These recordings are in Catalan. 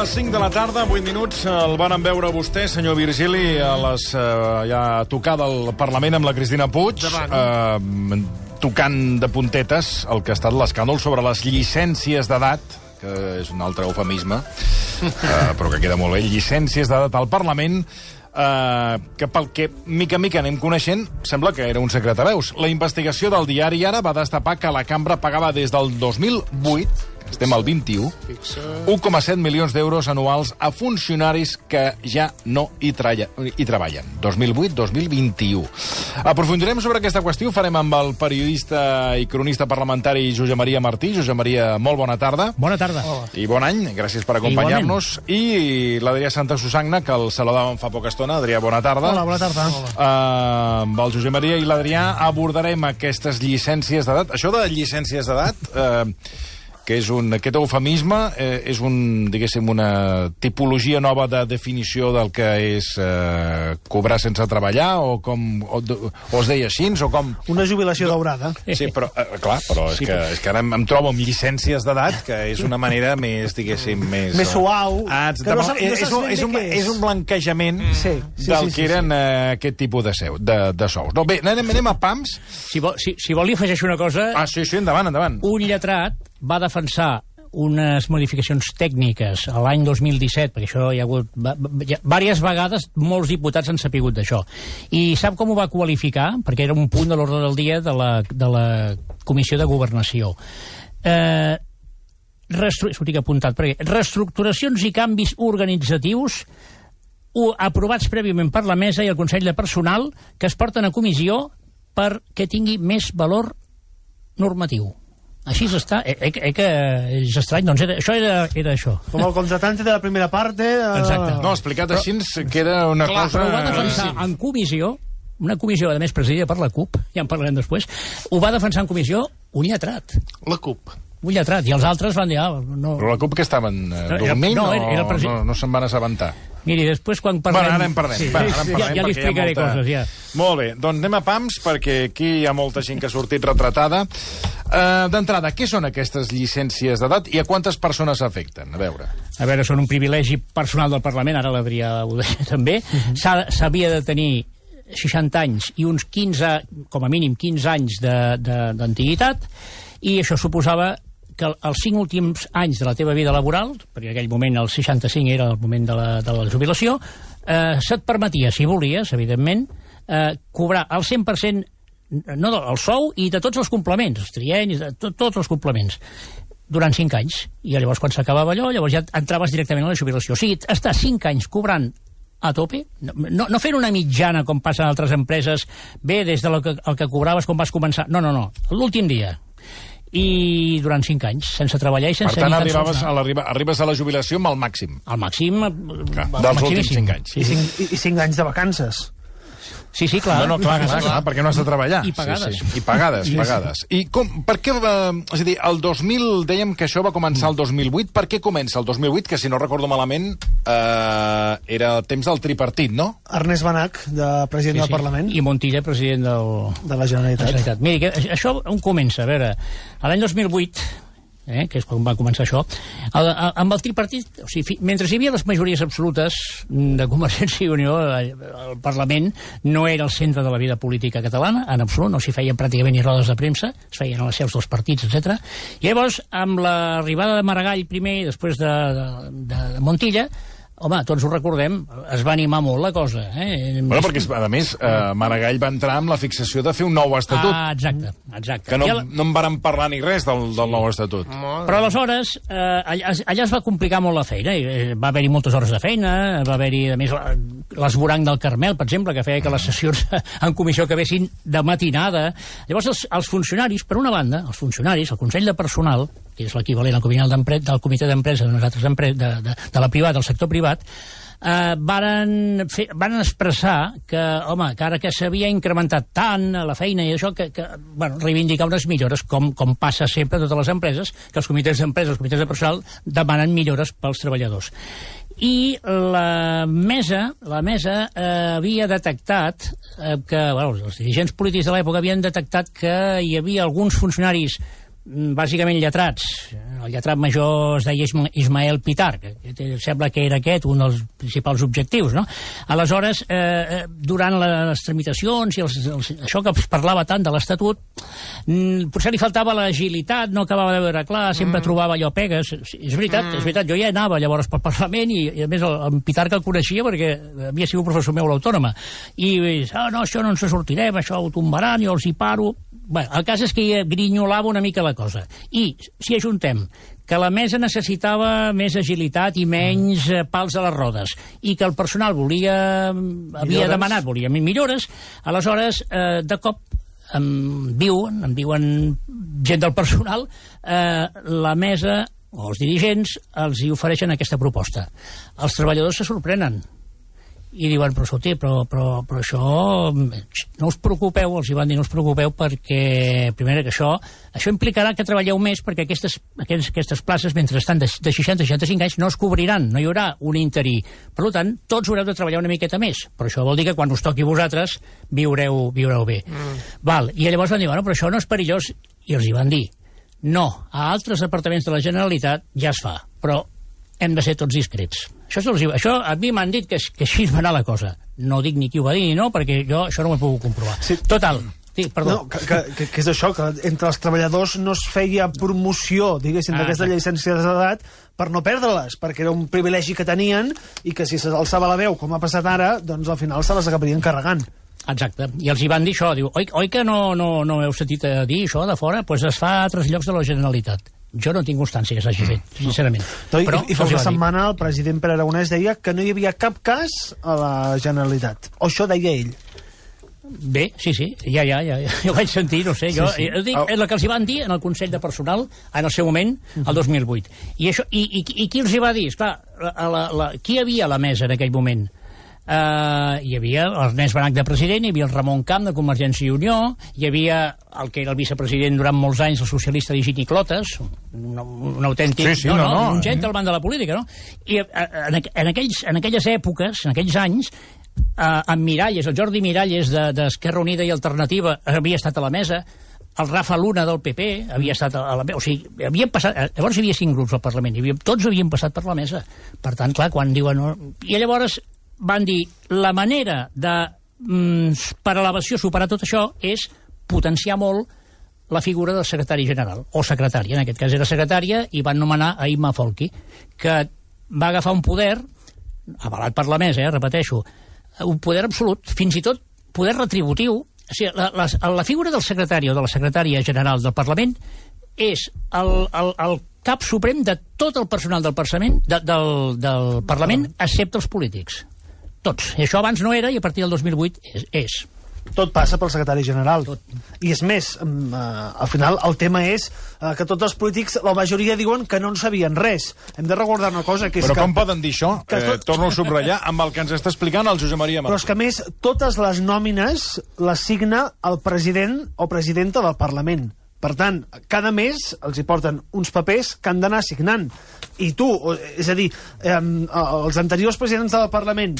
les 5 de la tarda, 8 minuts. El van veure vostè, senyor Virgili, a les, eh, ja tocada al Parlament amb la Cristina Puig, eh, tocant de puntetes el que ha estat l'escàndol sobre les llicències d'edat, que és un altre eufemisme, eh, però que queda molt bé, llicències d'edat al Parlament, eh, que pel que mica en mica anem coneixent, sembla que era un secret a veus. La investigació del diari Ara va destapar que la cambra pagava des del 2008 estem al 21, 1,7 milions d'euros anuals a funcionaris que ja no hi, tralla, hi treballen. 2008-2021. Aprofundirem sobre aquesta qüestió, ho farem amb el periodista i cronista parlamentari Josep Maria Martí. Josep Maria, molt bona tarda. Bona tarda. I bon any, gràcies per acompanyar-nos. I l'Adrià Santa Susagna, que el saludàvem fa poca estona. Adrià, bona tarda. Hola, bona tarda. Uh, amb el Josep Maria i l'Adrià abordarem aquestes llicències d'edat. Això de llicències d'edat... Uh, que és un, aquest eufemisme eh, és un, diguéssim, una tipologia nova de definició del que és eh, cobrar sense treballar, o com o, o es deia així, o com... Una jubilació no, daurada. Sí, però, eh, clar, però és, sí, que, és que ara em, em trobo amb llicències d'edat, que és una manera més, diguéssim, més... Més suau. Ah, que no, no és, és, un, és, un, és un blanquejament sí, sí, del sí, sí, que eren sí. eh, aquest tipus de, seu, de, de sous. No, bé, anem, anem a PAMS. Si vol, si, si vol li afegeixo una cosa... Ah, sí, sí, endavant, endavant. Un lletrat va defensar unes modificacions tècniques a l'any 2017, perquè això hi ha hagut... Ja, diverses vegades molts diputats han sapigut d'això. I sap com ho va qualificar? Perquè era un punt de l'ordre del dia de la, de la Comissió de Governació. Eh, restru... Ho tinc apuntat, perquè reestructuracions i canvis organitzatius aprovats prèviament per la mesa i el Consell de Personal que es porten a comissió perquè tingui més valor normatiu. Així està. Eh, eh, eh, que és estrany, doncs era, això era, era això. Com el contratante de la primera part. Eh? Exacte. No, explicat però, així queda una clar, cosa... Però ho va defensar en comissió, una comissió, a més, presidida per la CUP, ja en parlarem després, ho va defensar en comissió un lletrat. La CUP un lletrat, i els altres van dir... Ah, no... Però la CUP que estaven eh, dormint no, era, era el no, no se'n van assabentar? Miri, després quan parlem... Bueno, ara en parlem. Sí, Va, ara en parlem ja, ja li explicaré molta... coses, ja. Molt bé, doncs anem a PAMS, perquè aquí hi ha molta gent que ha sortit retratada. Uh, D'entrada, què són aquestes llicències d'edat i a quantes persones afecten? A veure. A veure, són un privilegi personal del Parlament, ara l'Adrià ho deia també. Mhm. -huh. S'havia de tenir 60 anys i uns 15, com a mínim 15 anys d'antiguitat, i això suposava que els cinc últims anys de la teva vida laboral, perquè en aquell moment el 65 era el moment de la, de la jubilació, eh, se't permetia, si volies, evidentment, eh, cobrar el 100% no del sou i de tots els complements, els trienys, de tot, tots els complements durant 5 anys. I llavors, quan s'acabava allò, llavors ja entraves directament a la jubilació. O sigui, estar 5 anys cobrant a tope, no, no fent una mitjana com passa en altres empreses, bé, des del que, el que cobraves quan vas començar, no, no, no, l'últim dia, i durant 5 anys, sense treballar i sense... Per tant, arribaves a arribes a la jubilació amb el màxim. El màxim... Clar, dels últims 5 anys. I 5, i 5 anys de vacances. Sí, sí, clar. No, no, clar, clar, clar, perquè no has de treballar. I pagades. Sí, sí. I pagades, sí, pagades. I com, per què, eh, és a dir, el 2000, dèiem que això va començar el 2008, per què comença el 2008, que si no recordo malament eh, era el temps del tripartit, no? Ernest Banac, de president sí, sí. del Parlament. I Montilla, president del... de la Generalitat. La Generalitat. Miri, que això on comença? A veure, l'any 2008 eh, que és quan va començar això, el, el, amb el tripartit, o sigui, mentre hi havia les majories absolutes de Convergència i Unió, el, el Parlament no era el centre de la vida política catalana, en absolut, no s'hi feien pràcticament ni rodes de premsa, es feien a les seus dels partits, etc. I llavors, amb l'arribada de Maragall primer i després de, de, de Montilla, Home, tots ho recordem, es va animar molt la cosa. Eh? Bueno, perquè, a més, eh, Maragall va entrar amb la fixació de fer un nou estatut. Ah, exacte, exacte. Que no, la... no en varen parlar ni res del, del nou estatut. Però aleshores, eh, allà, allà es va complicar molt la feina. Eh, va haver-hi moltes hores de feina, va haver-hi, a més, l'esborang del Carmel, per exemple, que feia que les sessions en comissió acabessin de matinada. Llavors, els, els funcionaris, per una banda, els funcionaris, el Consell de Personal, que és l'equivalent al del comitè d'empresa de, de, de, de la privada, del sector privat, eh, varen, fer, varen expressar que, home, que ara que s'havia incrementat tant la feina i això, que, que bueno, reivindicar unes millores, com, com passa sempre a totes les empreses, que els comitès d'empresa, els comitès de personal, demanen millores pels treballadors. I la mesa, la mesa eh, havia detectat eh, que, bueno, els dirigents polítics de l'època havien detectat que hi havia alguns funcionaris bàsicament lletrats, el lletrat major es deia Isma- Ismael Pitar, que sembla que era aquest un dels principals objectius, no? Aleshores, eh, eh, durant les tramitacions i els, els, això que es parlava tant de l'Estatut, mm, potser li faltava l'agilitat, no acabava de veure clar, sempre mm. trobava allò pegues. És veritat, mm. és veritat, jo ja anava llavors pel Parlament i, i a més el, el Pitar que el coneixia perquè havia sigut professor meu a l'Autònoma i dius, ah, no, això no ens en sortirem, això ho tombaran, jo els hi paro... Bé, el cas és que hi grinyolava una mica la cosa. I si ajuntem que la mesa necessitava més agilitat i menys eh, pals a les rodes, i que el personal volia, havia Millores. demanat, volia millores, aleshores, eh, de cop, em diuen, em diuen gent del personal, eh, la mesa o els dirigents els hi ofereixen aquesta proposta. Els treballadors se sorprenen i diuen, però escolti, però, però, però això no us preocupeu, els hi van dir, no us preocupeu perquè, primera que això, això implicarà que treballeu més perquè aquestes, aquestes, aquestes places, mentre estan de, de 60 a 65 anys, no es cobriran, no hi haurà un interí. Per tant, tots haureu de treballar una miqueta més. Però això vol dir que quan us toqui vosaltres viureu, viureu bé. Mm. Val, I llavors van dir, bueno, però això no és perillós. I els hi van dir, no, a altres departaments de la Generalitat ja es fa, però hem de ser tots discrets. Això, diu- això a mi m'han dit que, que així va anar la cosa. No dic ni qui ho va dir ni no, perquè jo això no ho he pogut comprovar. Sí. Total, sí, perdó. No, que, que, que, és això, que entre els treballadors no es feia promoció, diguéssim, Ah, d'aquesta exacte. llicència d'edat per no perdre-les, perquè era un privilegi que tenien i que si s'alçava la veu, com ha passat ara, doncs al final se les acabarien carregant. Exacte. I els hi van dir això. Diu, oi, oi que no, no, no heu sentit a dir això de fora? Doncs pues es fa a altres llocs de la Generalitat. Jo no tinc constància que s'hagi fet, sincerament. No, I, Però I fa una setmana el president Pere Aragonès deia que no hi havia cap cas a la Generalitat. O això deia ell. Bé, sí, sí, ja, ja, ja, ja. jo ho vaig sentir, no sé, jo, Sí, sí. jo dic, és el que els hi van dir en el Consell de Personal en el seu moment, el 2008. I, això, i, i, i qui els hi va dir? Esclar, la, la, la, qui hi havia a la mesa en aquell moment? Uh, hi havia Ernest Banac de president, hi havia el Ramon Camp de Convergència i Unió, hi havia el que era el vicepresident durant molts anys, el socialista Higini Clotes, un, un autèntic... Sí, sí, no, no, un eh? gentleman de la política, no? I eh, en, en, aquells, en aquelles èpoques, en aquells anys, eh, en Miralles, el Jordi Miralles de- d'Esquerra Unida i Alternativa havia estat a la mesa, el Rafa Luna del PP havia estat a la o sigui, havien passat, eh, llavors hi havia cinc grups al Parlament, hi havia, tots havien passat per la mesa. Per tant, clar, quan diuen... No, I llavors van dir, la manera de, mm, per elevació, superar tot això és potenciar molt la figura del secretari general, o secretària, en aquest cas era secretària, i van nomenar a Imma Folchi, que va agafar un poder, avalat per la mesa, eh, repeteixo, un poder absolut, fins i tot poder retributiu. O sigui, la, la, la figura del secretari o de la secretària general del Parlament és el, el, el cap suprem de tot el personal del del, del Parlament, excepte els polítics. Tots. I això abans no era, i a partir del 2008 és. és. Tot passa pel secretari general. I és més, mm, eh, al final el tema és eh, que tots els polítics, la majoria diuen que no en sabien res. Hem de recordar una cosa, que és Però que... com poden dir això? que Eh, tot- torno a subratllar amb el que ens està explicant el Josep Maria Però Martí. és que, a més, totes les nòmines les signa el president o presidenta del Parlament. Per tant, cada mes els hi porten uns papers que han d'anar signant. I tu, és a dir, eh, els anteriors presidents del Parlament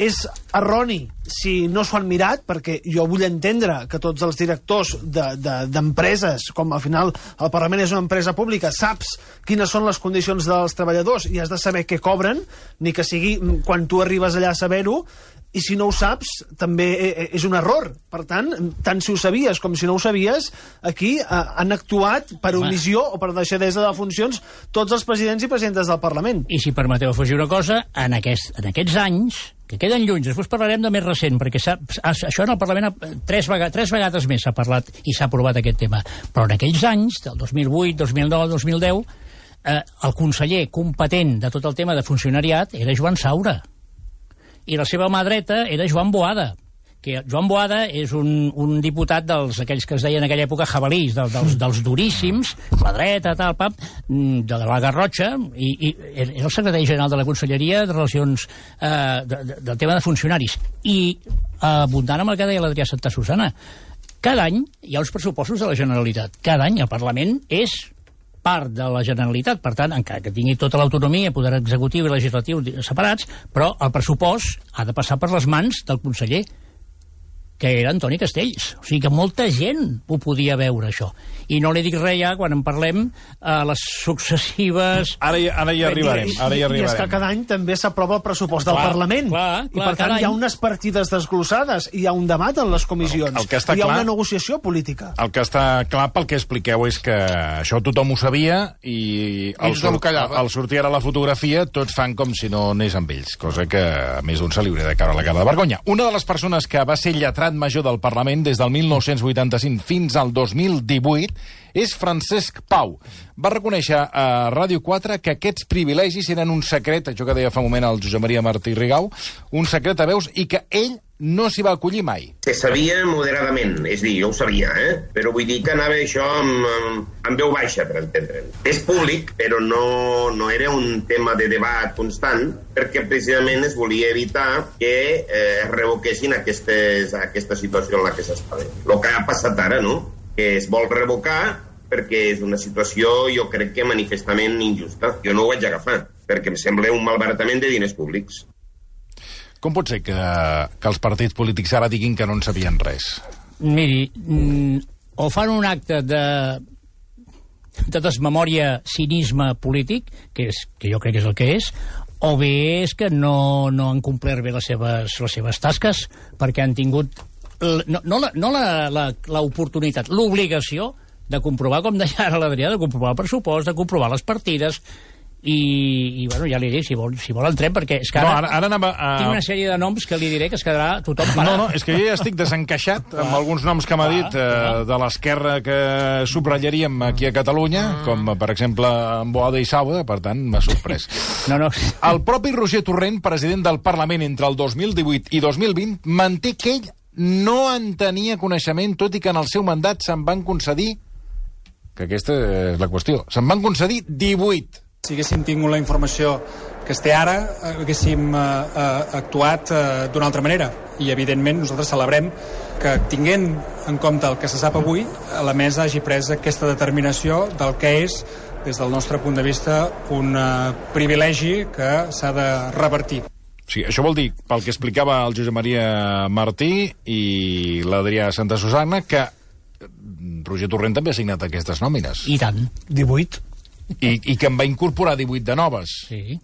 és erroni si no s'ho han mirat, perquè jo vull entendre que tots els directors de- de- d'empreses, de, com al final el Parlament és una empresa pública, saps quines són les condicions dels treballadors i has de saber què cobren, ni que sigui mm, quan tu arribes allà a saber-ho, i si no ho saps, també eh, eh, és un error. Per tant, tant si ho sabies com si no ho sabies, aquí eh, han actuat per omissió o per deixadesa de funcions tots els presidents i presidentes del Parlament. I si permeteu afegir una cosa, en, aquest, en aquests anys, que queden lluny, després parlarem de més recent, perquè s'ha- a- això en el Parlament tres, vegades, tres vegades més s'ha parlat i s'ha aprovat aquest tema. Però en aquells anys, del 2008, 2009, 2010, eh, el conseller competent de tot el tema de funcionariat era Joan Saura. I la seva mà dreta era Joan Boada que Joan Boada és un, un diputat dels aquells que es deien en aquella època jabalís, dels, dels, dels duríssims, la dreta, tal, pap, mm, de la Garrotxa, i, i era el secretari general de la Conselleria de Relacions eh, de, de, del tema de funcionaris. I abundant amb el que deia l'Adrià Santa Susana, cada any hi ha uns pressupostos de la Generalitat. Cada any el Parlament és part de la Generalitat, per tant, encara que tingui tota l'autonomia, poder executiu i legislatiu separats, però el pressupost ha de passar per les mans del conseller que era Antoni Castells. O sigui que molta gent ho podia veure, això. I no li dic res ja quan en parlem a les successives... Ara, hi- ara hi arribarem, ara hi I és que arribarem. cada any també s'aprova el pressupost del Clar, Parlament. clar, I clar, per tant cada hi ha any. unes partides desglossades, i hi ha un debat en les comissions, El- el que està hi ha clar- una negociació política. El que està clar pel que expliqueu és que això tothom ho sabia i al, tothom callava. al sortir ara la fotografia tots fan com si no anés amb ells, cosa que a més d'un se li hauria de caure la cara de vergonya. Una de les persones que va ser lletrat major del Parlament des del 1985 fins al 2018 és Francesc Pau. Va reconèixer a Ràdio 4 que aquests privilegis eren un secret, això que deia fa un moment el Josep Maria Martí Rigau, un secret a veus i que ell no s'hi va acollir mai. Se sabia moderadament, és dir, jo ho sabia, eh? però vull dir que anava això amb, amb, veu baixa, per entendre'n. És públic, però no, no era un tema de debat constant, perquè precisament es volia evitar que eh, es revoquessin aquestes, aquesta situació en la que s'estava. El que ha passat ara, no?, que es vol revocar perquè és una situació, jo crec que manifestament injusta. Jo no ho vaig agafar, perquè em sembla un malbaratament de diners públics. Com pot ser que, que els partits polítics ara diguin que no en sabien res? Miri, mm, o fan un acte de de desmemòria, cinisme polític, que, és, que jo crec que és el que és, o bé és que no, no han complert bé les seves, les seves tasques perquè han tingut no, no, la- no l'oportunitat, l'obligació de comprovar, com deia ara l'Adrià, de comprovar el pressupost, de comprovar les partides, i, i bueno, ja li dic, si vol, si vol entrem, perquè és que No, ara, ara- ara anava a- tinc una sèrie de noms que li diré que es quedarà tothom No, parat. no, és que jo ja estic desencaixat amb alguns noms que m'ha dit eh, de l'esquerra que subratllaríem aquí a Catalunya, com eh, per exemple en Boada i Sauda, per tant m'ha sorprès. No, no. El propi Roger Torrent, president del Parlament entre el 2018 i 2020, manté que ell no en tenia coneixement, tot i que en el seu mandat se'n van concedir que aquesta és la qüestió. Se'n van concedir 18. Si haguéssim tingut la informació que es té ara, haguéssim eh, eh, actuat eh, d'una altra manera. I, evidentment, nosaltres celebrem que, tinguent en compte el que se sap avui, la mesa hagi pres aquesta determinació del que és, des del nostre punt de vista, un eh, privilegi que s'ha de revertir. O sigui, això vol dir, pel que explicava el Josep Maria Martí i l'Adrià Santa Susana, que Roger Torrent també ha signat aquestes nòmines. I tant. 18. I, i que en va incorporar 18 de noves. Sí.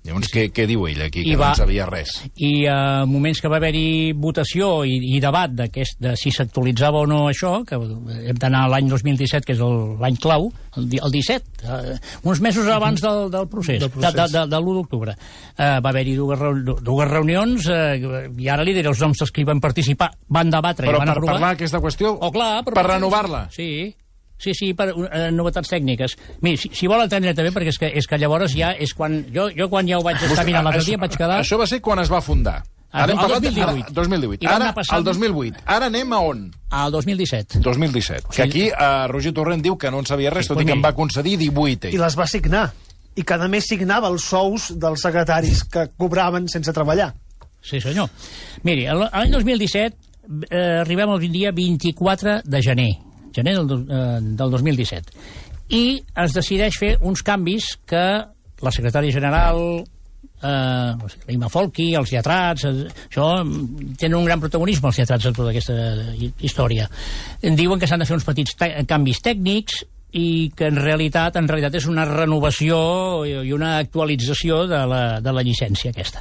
Llavors, què, què diu ell aquí? I Que va- no en sabia res. I a moments que va haver-hi votació i, i debat d'aquest de si s'actualitzava o no això, que hem d'anar a l'any 2017, que és el- l'any clau, el, el 17, eh, uns mesos abans del, del procés, Del procés. de, de, de, de l'1 d'octubre. Eh, va haver-hi dues, dues reunions, eh, i ara li diré els noms dels que hi van participar, van debatre Però i van per aprovar... parlar d'aquesta qüestió, Oh, clar, per renovar-la. Sí, sí, sí, per uh, novetats tècniques. Miri, si, si vol entendre també, perquè és que, és que llavors ja és quan... Jo, jo quan ja ho vaig estar mirant l'altre dia em vaig quedar... Això va ser quan es va fundar. Ah, Ara hem el parlat... 2018. Ara, 2018. I va Ara, passant- el 2008. Ara anem a on? Al 2017. 2017. Que aquí eh, Roger Torrent diu que no en sabia res, Sí, tot i que en miri. va concedir 18 I ell. les va signar. I cada mes signava els sous dels secretaris que cobraven sense treballar. Sí, senyor. Miri, l'any 2017 eh, arribem al dia 24 de gener, gener del, eh, del 2017, i es decideix fer uns canvis que la secretària general, eh, l'Ima Folchi, els lletrats, eh, això mm, tenen un gran protagonisme, els lletrats, en tota aquesta hi- història. Diuen que s'han de fer uns petits canvis tècnics i que en realitat en realitat és una renovació i una actualització de la, de la llicència aquesta.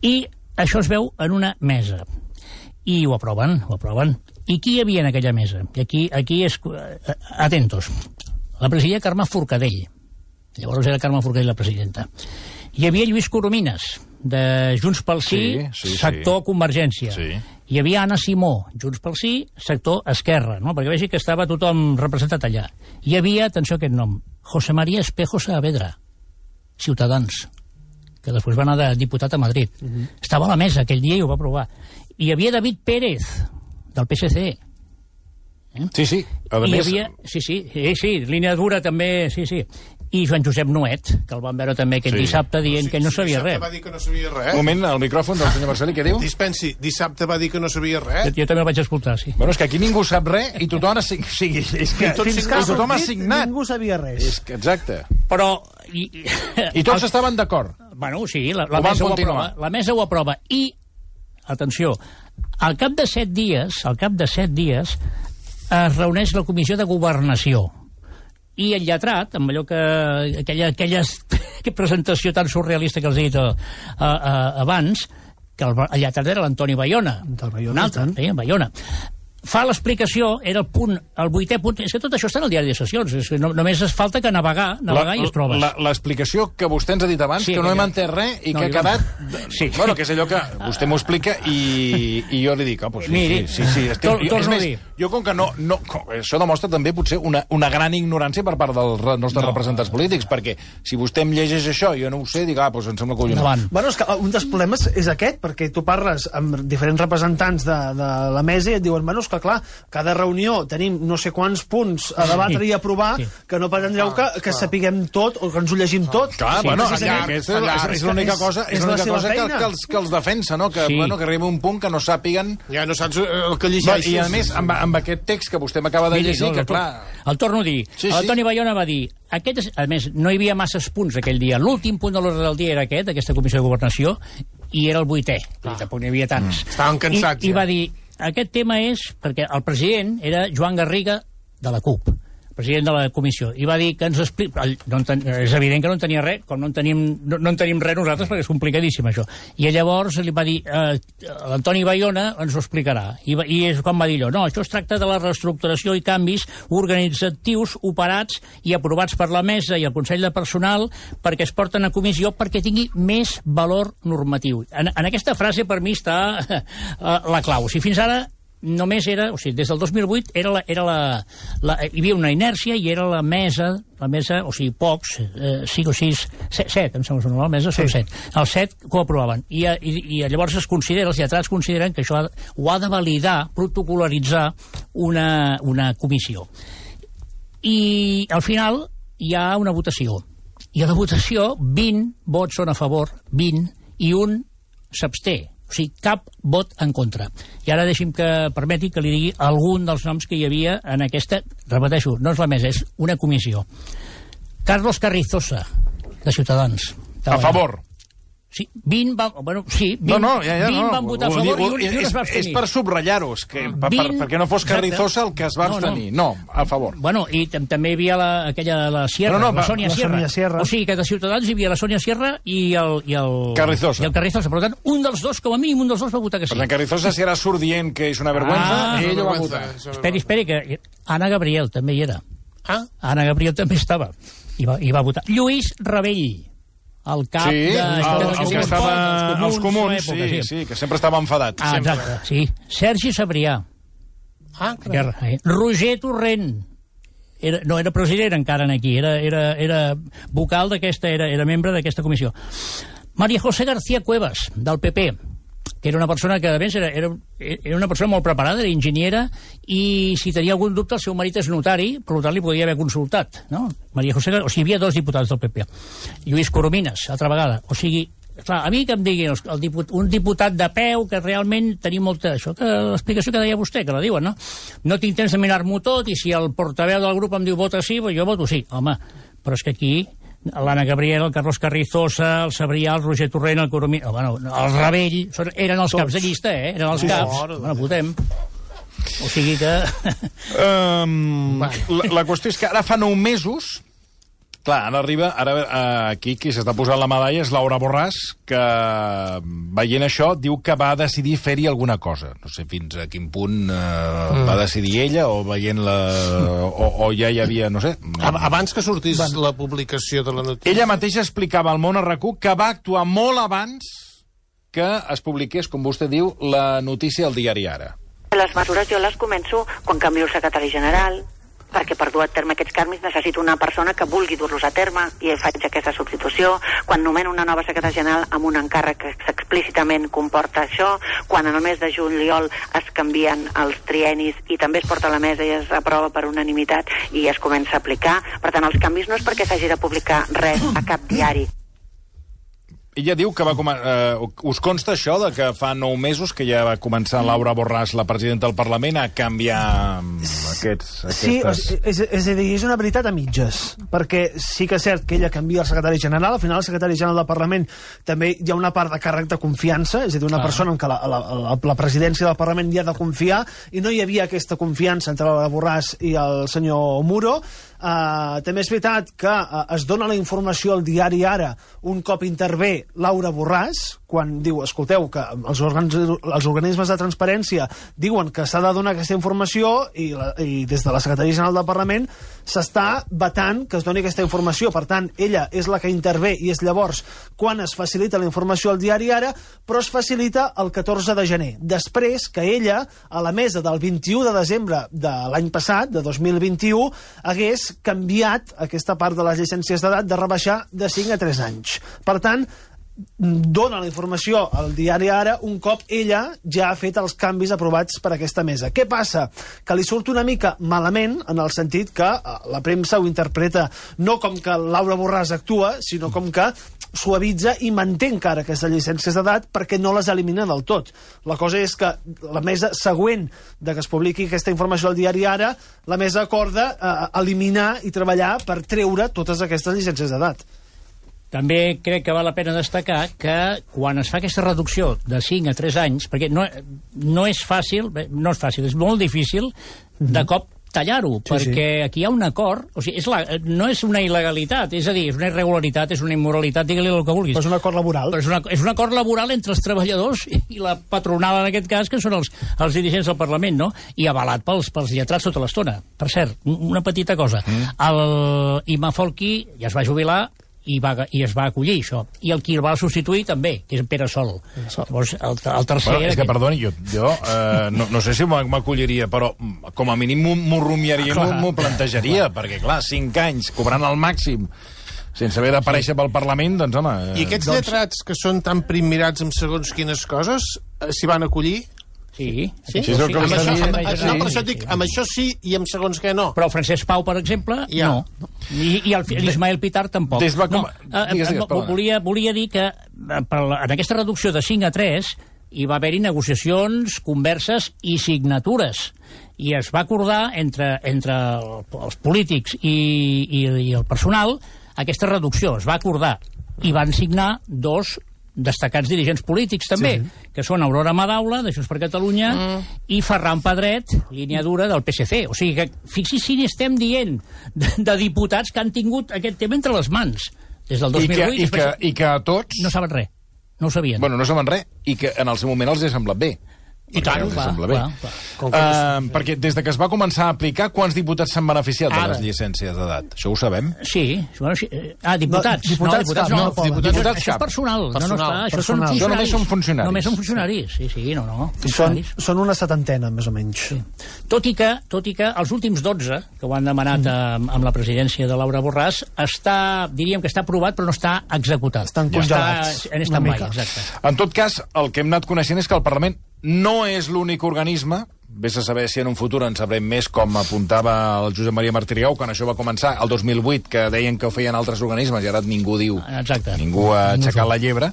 I això es veu en una mesa. I ho aproven, ho aproven. I qui hi havia en aquella mesa? I aquí, aquí és... eh, Atentos. La presidia Carme Forcadell. Llavors era Carme Forcadell la presidenta. Hi havia Lluís Coromines, de Junts pel Sí, Sí, sí, sí. sector Convergència. Sí. Hi havia Anna Simó, Junts pel Sí, sector Esquerra, no? perquè vegi que estava tothom representat allà. Hi havia, atenció a aquest nom, José María Espejo Saavedra, Ciutadans, que després va anar de diputat a Madrid. Estava a la mesa aquell dia i ho va aprovar. Hi havia David Pérez, del PSC. Sí, sí. A I més, havia... Sí, sí, sí, sí, línia dura també, sí, sí. I Joan Josep Nuet, que el van veure també aquest Sí. dissabte dient que no sabia dissabte res. va dir que no sabia res. un moment, el micròfon del senyor Marcelí, què diu? Dispensi, dissabte va dir que no sabia Jo, res. jo també el vaig escoltar, sí. Bueno, és que aquí ningú sap res i tothom ha, sig- o sigui, és que, tot Fins signat. que tothom ha signat. ningú sabia res. És que, exacte. Però... I, I tots estaven d'acord. Bueno, sí, la, la, Ho mesa ho aprova, la mesa ho aprova. I, atenció, Al cap de set dies, al cap de set dies, es reuneix la Comissió de Governació. I el lletrat, amb allò que... aquella, aquella, presentació tan surrealista que els he dit a, a, a, abans, que el, el lletrat era l'Antoni Bayona. Del Bayona, Un altre, eh, Bayona. Fa l'explicació, era el punt, el vuitè punt... És que tot això està en el diari de sessions, és que no, només es falta que navegar, navegar i es trobes. la- L'explicació que vostè ens ha dit abans, Sí, que no hem entès res i No, que ha quedat... Sí. Bueno, que és allò que vostè m'ho explica i, i jo li dic, ah, pues sí, Miri, sí, sí, sí. Estic, tor- jo- és torno a més, dir. jo com que no, no... Això demostra també potser una, una gran ignorància per part dels re- nostres no. representants polítics, perquè si vostè em llegeix això i jo no ho sé, dic, ah, doncs em sembla collonat. Endavant. Bueno, és que un dels problemes és aquest, perquè tu parles amb diferents representants de, de la mesa i et diuen, bueno, és que clar, cada reunió tenim no sé quants punts a debatre Sí. i aprovar, Sí. que no pretendreu que, que sapiguem tot o que ens ho llegim tot. Clar, Sí, bueno, allà, aquesta és, és, és l'única cosa, és, és la l'única cosa que, que, els, que els defensa, no? Que, Sí. bueno, que arriba un punt que no sàpiguen... Ja no saps eh, el que llegeixes. I, a més, amb, amb aquest text que vostè m'acaba de llegir, no, que clar... El torno a dir. Sí, Sí, sí. Toni Bayona va dir... Aquest a més, no hi havia masses punts aquell dia. L'últim punt de l'ordre del dia era aquest, aquesta comissió de governació, i era el vuitè. Ah. Tampoc n'hi havia tants. Mm. Estaven cansats, I, I ja. va dir, aquest tema és... Perquè el president era Joan Garriga de la CUP president de la comissió, i va dir que ens explica... No en ten... És evident que no en tenia res, com no en tenim, no, no en tenim res nosaltres, perquè és complicadíssim, això. I llavors li va dir, eh, l'Antoni Bayona ens ho explicarà. I, va, I és quan va dir allò, no, això es tracta de la reestructuració i canvis organitzatius operats i aprovats per la mesa i el Consell de Personal perquè es porten a comissió perquè tingui més valor normatiu. En, en aquesta frase, per mi, està eh, la clau. Sigui, fins ara només era, o sigui, des del 2008 era la, era la, la, hi havia una inèrcia i era la mesa, la mesa, o sigui, pocs, eh, cinc o sis, set, set em sembla que la mesa, són set. Els set que ho aprovaven. I, eh, i, I llavors es considera, els lletrats consideren que això ha, ho ha de validar, protocolaritzar una, una comissió. I al final hi ha una votació. I a la votació 20 vots són a favor, 20, i un s'absté. O sigui, cap vot en contra. I ara deixi'm que permeti que li digui algun dels noms que hi havia en aquesta... Repeteixo, no és la mesa, és una comissió. Carlos Carrizosa, de Ciutadans. A favor. Sí, 20 van... Bueno, sí, 20, No, no, ja, ja, 20 no. van votar a favor i un, i un és, es va és abstenir. per subratllar-ho, és que, per, per, 20 perquè no fos Carrizosa el que es va No, no. abstenir. No, a favor. Bueno, i tam també hi havia la, aquella, la Sierra, No, no, la va- Sònia la Sierra. Sònia Sierra. O sigui que de Ciutadans hi havia la Sònia Sierra i el... I el Carrizosa. I el Carrizosa. Per tant, un dels dos, com a mínim, un dels dos va votar que sí. Per tant, Carrizosa, si ara surt dient que és una vergüenza, Ah, ell ho va votar. Esperi, esperi, que Anna Gabriel també hi era. Ah, Anna Gabriel també estava. I va, i va votar. Lluís Rebell, el cap Sí, de... el, de- el que estava als comuns, d'una sí, època, sí, que sempre estava enfadat. Ah, sempre. exacte, sí. Sergi Sabrià, ah. Guerra, eh? Roger Torrent, era, no era president encara en aquí, era, era, era vocal d'aquesta, era, era membre d'aquesta comissió. María José García Cuevas, del PP, que era una persona que, a més, era, era, era una persona molt preparada, era enginyera, i si tenia algun dubte, el seu marit és notari, per tant li podia haver consultat, no? María José, o sigui, hi havia dos diputats del PP. Lluís Coromines, altra vegada. O sigui, clar, a mi que em diguin el, diput, un diputat de peu que realment tenim molta... Això que l'explicació que deia vostè, que la diuen, no? No tinc temps de mirar-m'ho tot i si el portaveu del grup em diu vota sí, doncs jo voto sí. Home, però és que aquí l'Anna Gabriel, el Carlos Carrizosa, el Sabrià, el Roger Torrent, el Coromí... Oh, bueno, el Rebell, són, eren els caps de llista, eh? Eren els caps. Bueno, votem. O sigui que... Um, la, la qüestió és que ara fa nou mesos Clar, ara arriba, ara eh, aquí qui s'està posant la medalla és Laura Borràs, que veient això diu que va decidir fer-hi alguna cosa. No sé fins a quin punt eh, mm. va decidir ella o veient la... o, o ja hi havia, no sé... Ab- Abans que sortís la publicació de la notícia... Ella mateixa explicava al món a rac que va actuar molt abans que es publiqués, com vostè diu, la notícia al diari Ara. Les mesures jo les començo quan canvio el secretari general, perquè per dur a terme aquests canvis necessito una persona que vulgui dur-los a terme i faig aquesta substitució. Quan nomeno una nova secretària general amb un encàrrec que explícitament comporta això, quan en el mes de juliol es canvien els trienis i també es porta a la mesa i es aprova per unanimitat i es comença a aplicar. Per tant, els canvis no és perquè s'hagi de publicar res a cap diari. Ella diu que va. Eh, us consta això de que fa nou mesos que ja va començar Laura Borràs, la presidenta del Parlament, a canviar mm, aquests, Sí, aquestes... és, és a dir, és una veritat a mitges, perquè sí que és cert que ella canvia el secretari general, al final el secretari general del Parlament també hi ha una part de càrrec de confiança, és a dir, una persona en què la, la, la, la presidència del Parlament hi ha de confiar, i no hi havia aquesta confiança entre la Borràs i el senyor Muro, Uh, també és veritat que uh, es dona la informació al diari Ara. Un cop intervé Laura Borràs, quan diu, escolteu, que els, òrgans, els organismes de transparència diuen que s'ha de donar aquesta informació i, la, i des de la Secretaria General del Parlament s'està vetant que es doni aquesta informació. Per tant, ella és la que intervé i és llavors quan es facilita la informació al diari Ara, però es facilita el 14 de gener. Després que ella, a la mesa del 21 de desembre de l'any passat, de 2021, hagués canviat aquesta part de les llicències d'edat de rebaixar de 5 a 3 anys. Per tant, dona la informació al diari Ara un cop ella ja ha fet els canvis aprovats per aquesta mesa. Què passa? Que li surt una mica malament en el sentit que eh, la premsa ho interpreta no com que Laura Borràs actua, sinó com que suavitza i manté encara aquestes llicències d'edat perquè no les elimina del tot. La cosa és que la mesa següent de que es publiqui aquesta informació al diari Ara, la mesa acorda eh, eliminar i treballar per treure totes aquestes llicències d'edat. També crec que val la pena destacar que quan es fa aquesta reducció de 5 a 3 anys, perquè no, no és fàcil, no és fàcil, és molt difícil de cop tallar-ho, Sí, perquè aquí hi ha un acord, o sigui, és la, no és una il·legalitat, és a dir, és una irregularitat, és una immoralitat, digue-li el que vulguis. Però és un acord laboral. Però és, una, és un acord laboral entre els treballadors i la patronal, en aquest cas, que són els, els dirigents del Parlament, no? I avalat pels, pels lletrats tota l'estona. Per cert, un- una petita cosa. Mm. El Ima Folchi ja es va jubilar i, va, i es va acollir, això. I el qui el va substituir també, que és en Pere Sol. Llavors, el, el tercer... Bueno, és que, perdoni, jo, jo eh, no, no sé si m'ac- m'acolliria, però mm, com a mínim m'ho- rumiaria, Clar. m'ho plantejaria, perquè, clar, 5 anys cobrant el màxim sense haver d'aparèixer pel Parlament, doncs, home... eh, I aquests lletrats que són tan primmirats amb segons quines coses, eh, s'hi van acollir? Sí, Sí, el que Amb això, amb, Sí. no, per això dic, amb això sí i amb segons què no. Però Francesc Pau, per exemple, Ja. no. I, i el- l'Ismael Pitar tampoc. Des va com- no, eh, Digues, digues, eh, perdona. volia, volia dir que eh, per la, en aquesta reducció de 5 a 3 hi va haver-hi negociacions, converses i signatures. I es va acordar entre, entre el- els polítics i, i, i el personal aquesta reducció. Es va acordar. I van signar dos destacats dirigents polítics també, sí. que són Aurora Madaula, de Junts per Catalunya, mm. i Ferran Pedret, línia dura del PSC. O sigui que, fixi si n'estem dient de, de diputats que han tingut aquest tema entre les mans des del I que, 2008. i, que, I que a tots... No saben res, no ho sabien. Bueno, no saben res, i que en el seu moment els ha semblat bé. I tant, clar, sembla bé. clar, clar. Uh, perquè des de que es va començar a aplicar, quants diputats s'han beneficiat de Ara. les llicències d'edat? Això ho sabem? Sí, bueno, sí. Ah, diputats. No, diputats diputats cap, no. no poden. diputats, Diputats això és cap. personal. No, no, Personal. això són Personal. Això només són funcionaris. Només són funcionaris, sí, sí, no, no. Són, són una setantena, més o menys. Sí. Tot i que, tot i que els últims 12 que ho han demanat mm. amb la presidència de Laura Borràs està, diríem que està aprovat però no està executat. Estan congelats, Està en stand-by, mica. exacte. En tot cas, el que hem anat coneixent és que el Parlament no és l'únic organisme, vés a saber si en un futur en sabrem més, com apuntava el Josep Maria Martiriau, quan això va començar el 2008, que deien que ho feien altres organismes, i ara ningú diu... Exacte. Ningú ha aixecat la llebre.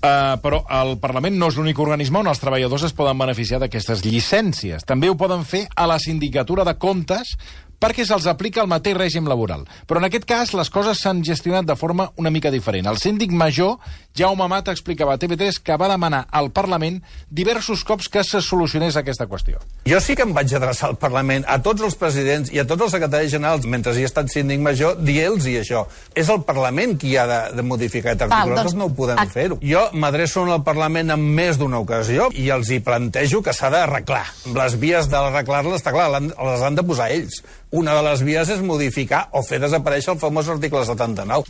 Uh, però el Parlament no és l'únic organisme on els treballadors es poden beneficiar d'aquestes llicències. També ho poden fer a la Sindicatura de Comptes perquè se'ls aplica el mateix règim laboral. Però en aquest cas les coses s'han gestionat de forma una mica diferent. El síndic major, Jaume Mata, explicava a TV3 que va demanar al Parlament diversos cops que se solucionés aquesta qüestió. Jo sí que em vaig adreçar al Parlament, a tots els presidents i a tots els secretaris generals, mentre hi he estat síndic major, dient-los això. És el Parlament qui ha de, de modificar aquest article, doncs- nosaltres no ho podem Ah. fer-ho. Jo m'adreço al Parlament en més d'una ocasió i els hi plantejo que s'ha d'arreglar. Les vies d'arreglar-les, està clar, les han de posar ells. Una de les vies és modificar o fer desaparèixer el famós article 79.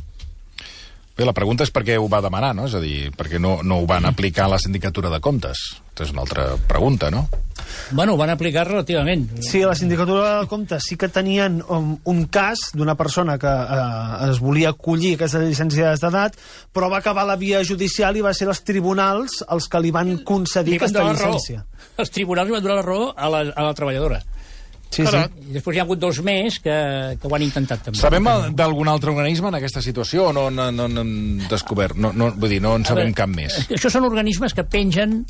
Bé, la pregunta és per què ho va demanar, no? És a dir, per què no, no ho van aplicar a la Sindicatura de Comptes? Aquesta és una altra pregunta, no? Bueno, ho van aplicar relativament. Sí, a la Sindicatura de Comptes sí que tenien um, un cas d'una persona que eh, es volia acollir aquestes llicències d'edat, però va acabar la via judicial i va ser els tribunals els que li van concedir Li van aquesta llicència. Els tribunals li van donar la raó a la, a la treballadora. Sí, sí. I després hi ha hagut dos més que, que ho han intentat també. Sabem eh, d'algun altre organisme en aquesta situació o no no, no, no hem descobert? No, no, vull dir, no en sabem veure, cap més. Això són organismes que pengen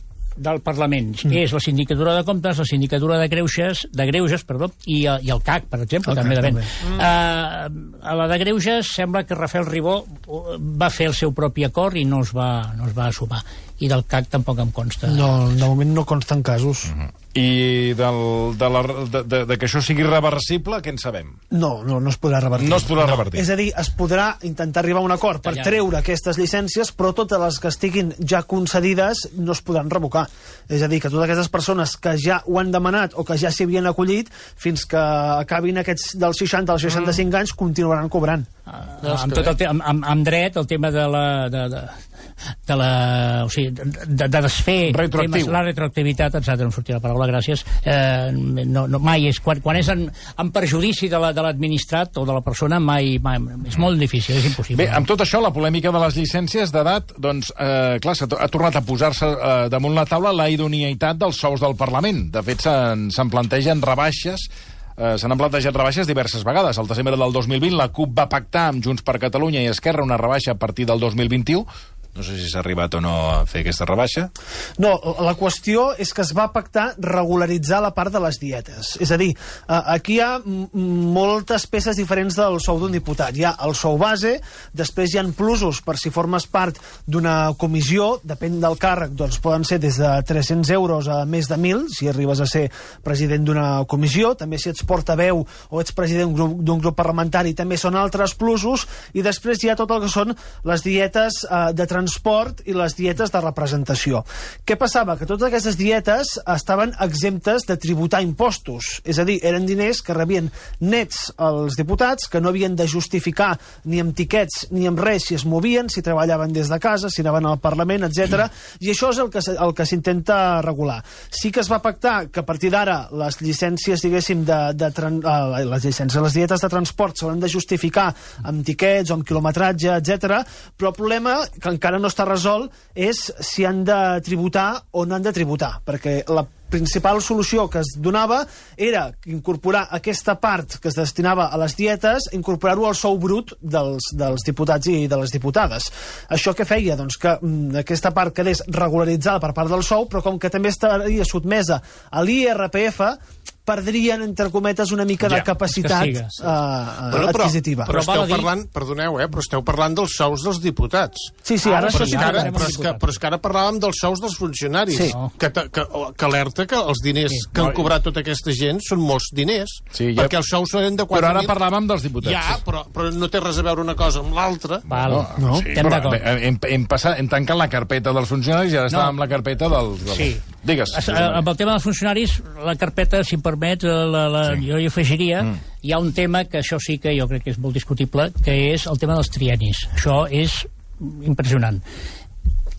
del Parlament. Mm. És la Sindicatura de Comptes, la Sindicatura de Greuges, de Greuges perdó, i, eh, i el CAC, per exemple, El també CAC, també. Uh, a la de Greuges sembla que Rafael Ribó uh, va fer el seu propi acord i no es va, no es va assumar. I del CAC tampoc em consta. No, de moment no consten casos. I del, de, la, de, de, de que això sigui reversible, què en sabem? No, no, no es podrà revertir. No es podrà revertir. És a dir, es podrà intentar arribar a un acord per treure aquestes llicències, però totes les que estiguin ja concedides no es podran revocar. És a dir, que totes aquestes persones que ja ho han demanat o que ja s'hi havien acollit, fins que acabin aquests dels 60 als 65 anys, continuaran cobrant. Uh, amb, tot el amb, amb, amb dret, el tema de la... De, de, de la, o sigui, de, de desfer Retroactiu. temes, la retroactivitat, etc. no em sortia la paraula, gràcies eh, no, no, mai és, quan, quan és en, en perjudici de la- de l'administrat o de la persona, mai, mai, és molt difícil, és impossible. Bé, amb tot això, la polèmica de les llicències d'edat, doncs, eh, clar, ha tornat a posar-se eh, damunt la taula la idoneïtat dels sous del Parlament. De fet, se'n se'n plantegen rebaixes eh, se n'han plantejat rebaixes diverses vegades. Al desembre del 2020 la CUP va pactar amb Junts per Catalunya i Esquerra una rebaixa a partir del 2021. No sé si s'ha arribat o no a fer aquesta rebaixa. No, la qüestió és que es va pactar regularitzar la part de les dietes. És a dir, eh, aquí hi ha moltes peces diferents del sou d'un diputat. Hi ha el sou base, després hi ha plusos per si formes part d'una comissió, depèn del càrrec, doncs poden ser des de 300 euros a més de 1.000, si arribes a ser president d'una comissió, també si ets portaveu o ets president d'un grup, parlamentari, també són altres plusos, i després hi ha tot el que són les dietes eh, de transport i les dietes de representació. Què passava? Que totes aquestes dietes estaven exemptes de tributar impostos, és a dir, eren diners que rebien nets els diputats, que no havien de justificar ni amb tiquets ni amb res si es movien, si treballaven des de casa, si anaven al Parlament, etc. I això és el que, el que s'intenta regular. Sí que es va pactar que a partir d'ara les llicències, diguéssim, de, de tran, eh, les llicències, les dietes de transport s'hauran de justificar amb tiquets o amb quilometratge, etc. però el problema, que encara no està resolt, és si han de tributar o no han de tributar, perquè la principal solució que es donava era incorporar aquesta part que es destinava a les dietes, incorporar-ho al sou brut dels, dels diputats i de les diputades. Això què feia? Doncs que mm, aquesta part quedés regularitzada per part del sou, però com que també estaria sotmesa a l'IRPF, perdrien, entre cometes, una mica Ja, de capacitat uh, sí, uh, adquisitiva. Però, Però esteu dir- parlant, perdoneu, eh, però esteu parlant dels sous dels diputats. Sí, sí, ara, Ara això Però sí ara, parlem però, és que, diputats. però és que ara parlàvem dels sous dels funcionaris, Sí. que, que, que, alerta que els diners Sí. que han cobrat tota aquesta gent són molts diners, Sí, ja- perquè els sous són de 4.000... Però ara parlàvem dels diputats. Ja, però, però no té res a veure una cosa amb l'altra. Val. No. Sí, Estem però d'acord. hem, hem, passat, hem tancat la carpeta dels funcionaris i ara No. estàvem amb la carpeta dels... dels... Sí. Digues. Es- eh, Amb el tema dels funcionaris, la carpeta, si em permets, eh, la, la, Sí. jo hi afegiria, mm. hi ha un tema que això sí que jo crec que és molt discutible, que és el tema dels trienis. Això és impressionant.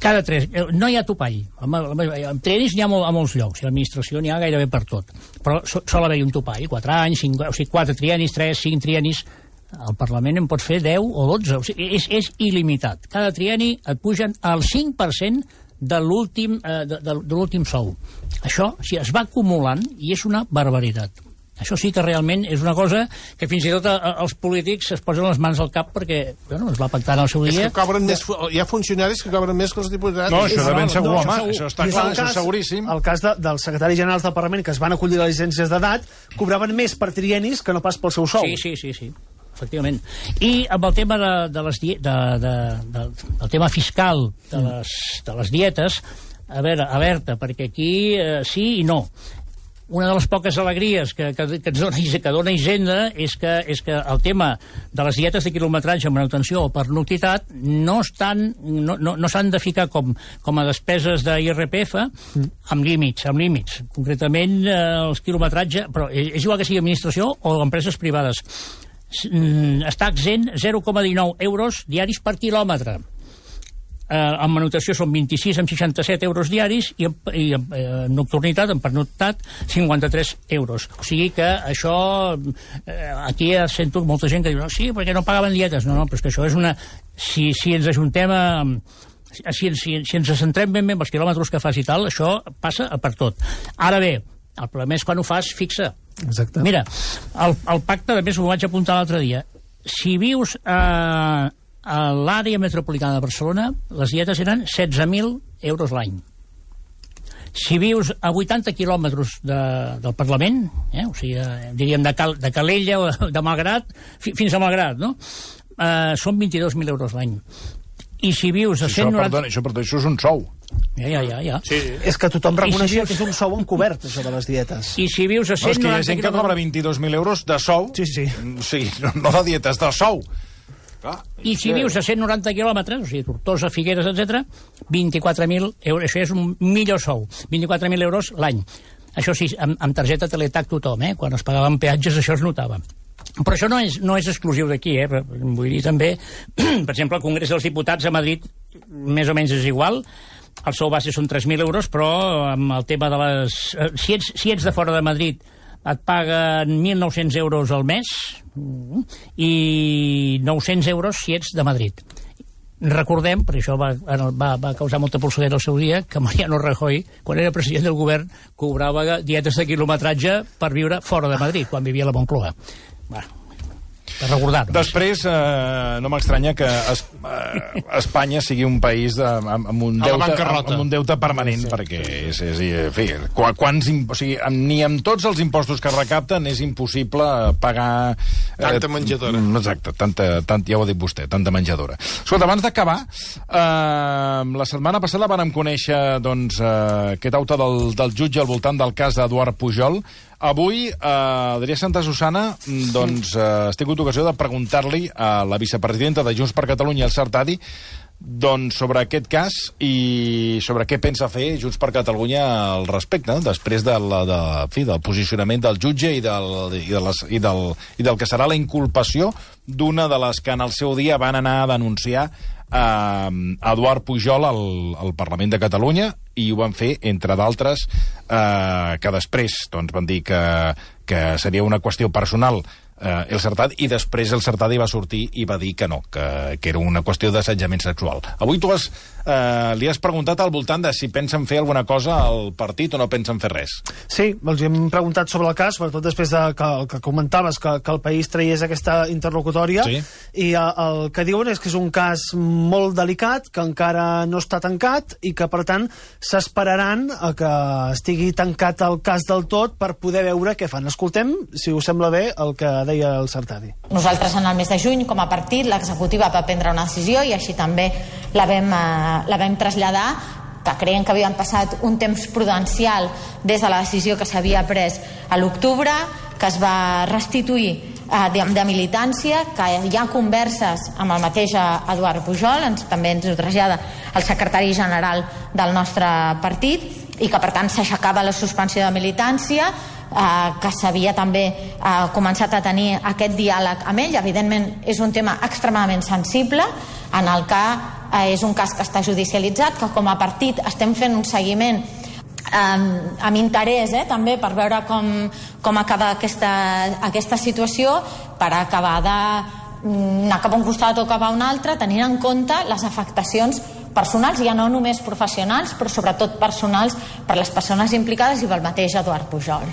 Cada tres... eh, No hi ha topall. Amb, amb, amb trienis n'hi ha molt, a molts llocs, i a l'administració n'hi ha gairebé per tot. Però so, sol haver-hi un topall, 4 anys, 5, o sigui, 4 trienis, 3, 5 trienis... Al Parlament en pot fer 10 o 12. O sigui, és, és il·limitat. Cada trieni et pugen al 5% de l'últim eh, de, de, de l'últim sou. Això si es va acumulant i és una barbaritat. Això sí que realment és una cosa que fins i tot a, a, els polítics es posen les mans al cap perquè bueno, es va pactar en el seu És dia. que cobren més, hi ha funcionaris que cobren més que els diputats. No, això de ben no, segur, no, home. això segur. Això està és clar, això és cas- seguríssim. El cas de, dels secretaris generals del Parlament que es van acollir a les llicències d'edat cobraven més per trienis que no pas pel seu sou. Sí, sí, sí, sí efectivament. I amb el tema de, de les de, de, de, del tema fiscal de les, de les dietes, a veure, alerta, perquè aquí eh, sí i no. Una de les poques alegries que, que, que, ens dona, que dona Hisenda és que, és que el tema de les dietes de quilometratge, manutenció o per noctitat no estan, no, no, no s'han de ficar com, com a despeses d'IRPF amb límits, amb límits. Concretament, eh, els quilometratge, però és igual que sigui administració o empreses privades. Mm, està exempt 0,19 euros diaris per quilòmetre. Eh, en manutenció són 26 amb 67 euros diaris i en, i en eh, nocturnitat, en pernoctat, 53 euros. O sigui que això... Eh, aquí sento molta gent que diu no, sí, perquè no pagaven dietes. No, no, però és que això és una... Si, si ens ajuntem a... Si, si, si ens centrem ben bé en els quilòmetres que fas i tal, això passa per tot. Ara bé, el problema és quan ho fas fixa. Exacte. Mira, el, el pacte, a més, ho vaig apuntar l'altre dia. Si vius a, a l'àrea metropolitana de Barcelona, les dietes eren 16.000 euros l'any. Si vius a 80 quilòmetres de, del Parlament, eh, o sigui, diríem de, Cal, de Calella o de Malgrat, fi, fins a Malgrat, no? Eh, són 22.000 euros l'any. I si vius a Això, 190... perdona, això, perdona, això és un sou. Ja, ja, ja. ja. Sí. És que tothom I si reconeixia vius- que és un sou encobert, això de les dietes. I si vius a No, és que hi ha 190 gent que cobra quilòmetres... 22.000 euros de sou. Sí, sí. O sigui, no, no de dietes, de sou. Clar. I si vius a 190 quilòmetres, o sigui, Tortosa, Figueres, etc, 24.000 euros, això és un millor sou, 24.000 euros l'any. Això sí, amb, amb targeta Teletac tothom, eh? quan es pagaven peatges això es notava. Però això no és, no és exclusiu d'aquí, eh? vull dir també, per exemple, el Congrés dels Diputats a Madrid més o menys és igual, el sou base són 3.000 euros, però amb el tema de les... eh, Si ets, si ets de fora de Madrid et paguen 1.900 euros al mes i 900 euros si ets de Madrid. Recordem, per això va, va, va causar molta polseguera el seu dia, que Mariano Rajoy, quan era president del govern, cobrava dietes de quilometratge per viure fora de Madrid, quan vivia a la Moncloa. Bueno, per recordar-ho. Després, eh, no m'estranya que es, eh, Espanya sigui un país de, amb, amb, un deute, amb, amb un deute permanent, sí. perquè és, és, en fi, qua- quants, o sigui, amb, ni amb tots els impostos que es recapten és impossible pagar... Tanta menjadora. mm, Exacte, tanta, tant, ja ho ha dit vostè, tanta menjadora. Escolta, abans d'acabar, eh, la setmana passada vàrem conèixer doncs, eh, aquest auto del, del jutge al voltant del cas d'Eduard Pujol. Avui, eh, Adrià Santa Susana, mm, doncs, eh, has tingut ocasió de preguntar-li a la vicepresidenta de Junts per Catalunya, el Sartadi, doncs, sobre aquest cas i sobre què pensa fer Junts per Catalunya al respecte, no? després de la, de, fi, del posicionament del jutge i del, i, de les, i, del, i del que serà la inculpació d'una de les que en el seu dia van anar a denunciar a Eduard Pujol al, al Parlament de Catalunya i ho van fer, entre d'altres, eh, que després doncs, van dir que, que seria una qüestió personal eh, el Sartadi, i després el Sartadi va sortir i va dir que no, que, que era una qüestió d'assetjament sexual. Avui tu has, eh, li has preguntat al voltant de si pensen fer alguna cosa al partit o no pensen fer res. Sí, els hem preguntat sobre el cas, sobretot després de que, el que comentaves, que, que el país traiés aquesta interlocutòria, Sí. i eh, el que diuen és que és un cas molt delicat, que encara no està tancat, i que, per tant, s'esperaran a que estigui tancat el cas del tot per poder veure què fan. Escoltem, si us sembla bé, el que deia el Sartadi. Nosaltres en el mes de juny, com a partit, l'executiva va prendre una decisió i així també la vam, eh, la vam traslladar que creiem que havien passat un temps prudencial des de la decisió que s'havia pres a l'octubre, que es va restituir eh, de, de militància, que hi ha converses amb el mateix eh, Eduard Pujol, ens, també ens ho trasllada el secretari general del nostre partit, i que per tant s'aixecava la suspensió de militància, eh, que s'havia també eh, començat a tenir aquest diàleg amb ell. Evidentment, és un tema extremadament sensible, en el que eh, és un cas que està judicialitzat, que com a partit estem fent un seguiment amb, amb interès eh, també per veure com, com acaba aquesta, aquesta situació per acabar de mm, anar cap a un costat o cap a un altre tenint en compte les afectacions personals, ja no només professionals, però sobretot personals per les persones implicades i pel mateix Eduard Pujol.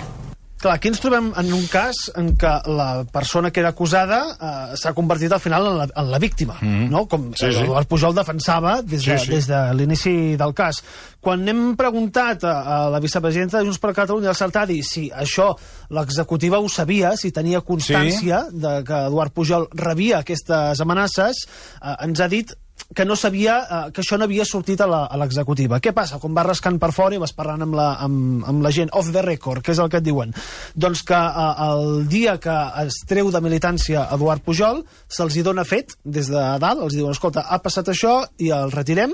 Clar, aquí ens trobem en un cas en què la persona que era acusada eh, s'ha convertit al final en la, en la víctima, mm -hmm. no? Com Sí, sí. Eduard Pujol defensava des de, Sí, sí. des de l'inici del cas. Quan hem preguntat a, a la vicepresidenta de Junts per Catalunya, Sartadi, si això l'executiva ho sabia, si tenia constància sí. de que Eduard Pujol rebia aquestes amenaces, eh, ens ha dit que no sabia eh, que això no havia sortit a l'executiva. Què passa? Quan vas rascant per fora i vas parlant amb la, amb, amb la gent off the record, que és el que et diuen, doncs que eh, el dia que es treu de militància Eduard Pujol, se'ls hi dona fet des de dalt, els diuen, escolta, ha passat això i el retirem,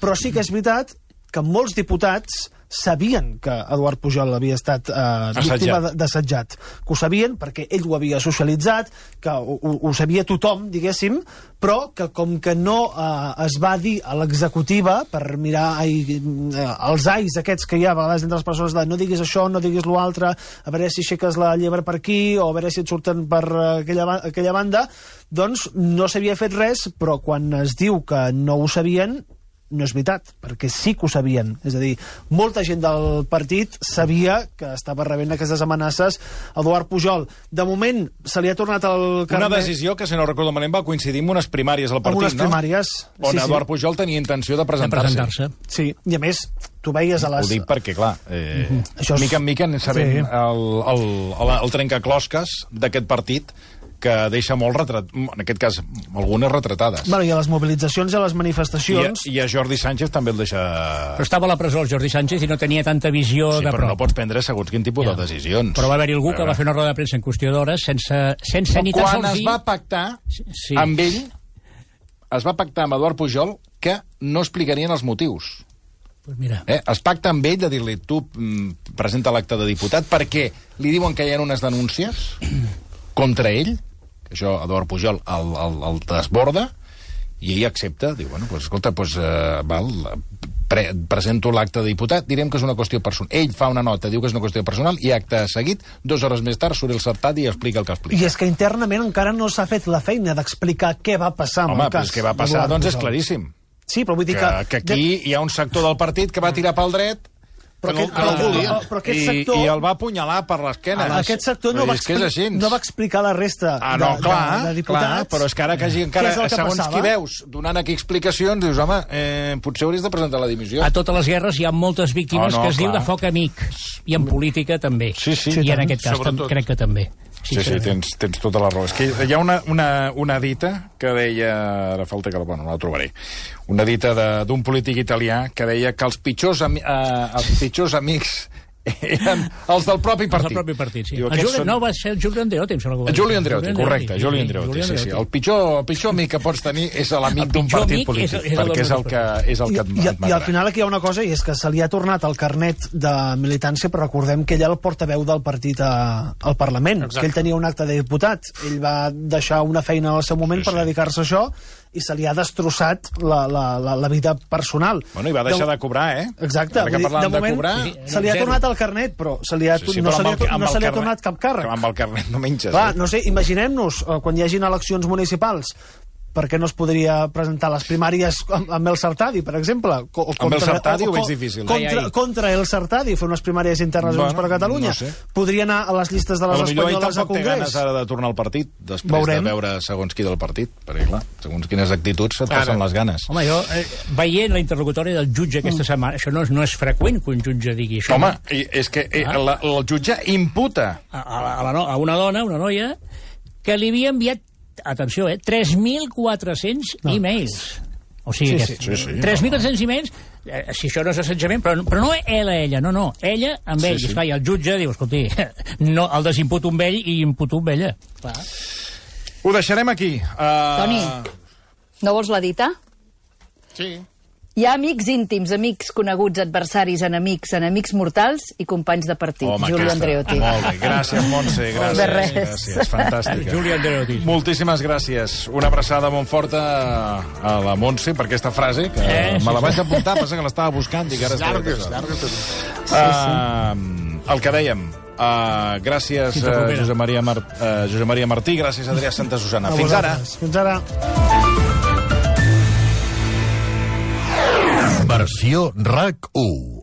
però sí que és veritat que molts diputats sabien que Eduard Pujol havia estat eh, víctima d'assetjat. Que ho sabien perquè ell ho havia socialitzat, que ho, ho, ho sabia tothom, diguéssim, però que com que no eh, es va dir a l'executiva per mirar ai, eh, els ais aquests que hi ha a vegades entre les persones de no diguis això, no diguis l'altre, a veure si aixeques la llebre per aquí o a veure si et surten per eh, aquella, aquella banda, doncs no s'havia fet res, però quan es diu que no ho sabien, no és veritat, perquè sí que ho sabien. És a dir, molta gent del partit sabia que estava rebent aquestes amenaces Eduard Pujol. De moment, se li ha tornat el Una carnet... decisió que, si no recordo malament, va coincidir amb unes primàries al amb partit, unes no? primàries. On sí, sí. Eduard Pujol tenia intenció de de presentar-se. presentar-se. Sí, i a més, tu veies a Ho les... dic perquè, clar, eh, Això és- mica en mica anem sabent Sí. el, el, el, el trencaclosques d'aquest partit que deixa molt retrat... En aquest cas, algunes retratades. Bueno, i a les mobilitzacions i a les I, a, manifestacions... I a Jordi Sánchez també el deixa... Però estava a la presó el Jordi Sánchez i no tenia tanta visió Sí, de però no pots prendre segons quin tipus Ja. de decisions. Però va haver-hi algú que A va fer una roda de premsa en qüestió d'hores sense, sense ni tan Quan sols es dir... va pactar Sí. amb ell, es va pactar amb Eduard Pujol que no explicarien els motius. Pues mira, Eh? Es pacta amb ell de dir-li tu mm, presenta l'acte de diputat perquè li diuen que hi ha unes denúncies contra ell, això Eduard Pujol el, el, el desborda, i ell accepta, diu, bueno, pues, escolta, pues, uh, val, pre presento l'acte de diputat, direm que és una qüestió personal. Ell fa una nota, diu que és una qüestió personal, i acte seguit, dues hores més tard, surt el certat i explica el que explica. I és que internament encara no s'ha fet la feina d'explicar què va passar amb Home, el cas. pues què va passar, doncs és claríssim. Sí, però vull dir Que, que... que aquí hi ha un sector del partit que va tirar pel dret Però que aquest- no, que no però- volia. però- però aquest I, sector- I el va apunyalar per l'esquena. Ah, aquest sector no va, expli- no va explicar la resta Ah, no, de, clar, de, de diputats. clar, però és que ara que hagi encara, Què és el que segons passava? qui veus, donant aquí explicacions, dius, home, eh, potser hauries de presentar la dimissió. a totes les guerres hi ha moltes víctimes Oh, no, que es diu clar. de foc amic. I en política també. Sí, sí. I Sí, en tant. aquest cas Sobretot. crec que també. Sí, sí, tens, tens tota la raó. És que hi ha una, una, una dita que deia... Ara falta que... Bueno, no la trobaré. Una dita d'un polític italià que deia que els pitjors, ami, eh, els pitjors amics eren els del propi partit. el propi partit, sí. Diu, el Giulio, són- no, va ser el Giulio Andreotti, em sembla que ho va dir. Giulio Andreotti, correcte, Giulio Andreotti, sí, sí. El pitjor, el pitjor amic que pots tenir és l'amic d'un partit amic polític, és- és perquè és el del que, és el que et, i, et I al final aquí hi ha una cosa, i és que se li ha tornat el carnet de militància, però recordem que ell era el portaveu del partit a, al Parlament, Exacte. que ell tenia un acte de diputat. Ell va deixar una feina al seu moment Sí, sí, per dedicar-se a això, i se li ha destrossat la, la, la, la vida personal. Bueno, i va deixar de cobrar, eh? Exacte. Ara que parlàvem de moment, cobrar... Sí, se li ha zero. tornat el carnet, però se li ha, Sí, sí, no, però se li ha, el- no se li ha carnet- tornat cap càrrec. Amb el carnet no menges, Clar, eh? no sé, imaginem-nos, eh, quan hi hagin eleccions municipals, per què no es podria presentar les primàries amb, amb el Sartadi, per exemple? Co- o Amb el Sartadi o- ho veig o- difícil. Contra, Ai, ai. contra el Sartadi, fer unes primàries internes Bueno, per a Catalunya. no sé. Podria anar a les llistes de les Potser ell espanyoles a tampoc té ganes Congrés. ara de tornar al partit, després Veurem. de veure segons qui del partit, perquè, clar, segons quines actituds et passen les ganes. Home, jo, eh, veient la interlocutòria del jutge aquesta setmana, això no és, no és freqüent que un jutge digui això. Home, i- és que eh, Ah. la, el jutge imputa a, a, a, la, no- a una dona, una noia, que li havia enviat, atenció, eh, 3.400 no. e-mails. O sigui, Sí, que, sí, sí. 3.400 e-mails, eh, si això no és assetjament, però, però no ell a ella, no, no, ella amb Sí, ell. sí. Sí, Esclar, I el jutge diu, escolti, no, el desimputo amb ell i imputo amb ella. Clar. Ho deixarem aquí. Uh, Toni. No vols la dita? Sí. Hi ha amics íntims, amics coneguts, adversaris, enemics, enemics mortals i companys de partit. Home, Julio aquesta. Andreotti. Molt bé, gràcies, Montse, gràcies. De res. Gràcies, fantàstica. Julio Andreotti. Moltíssimes gràcies. Una abraçada molt forta a la Montse per aquesta frase, que Eh, sí, me la sí. vaig apuntar, passa que l'estava buscant i que ara estava Llargues, pensant. llargues. Uh, el que dèiem, uh, gràcies uh. Josep, Maria Mar uh, Josep Maria Martí, gràcies Adrià Santa Susana. A Fins ara. Fins ara. Versió RAC 1.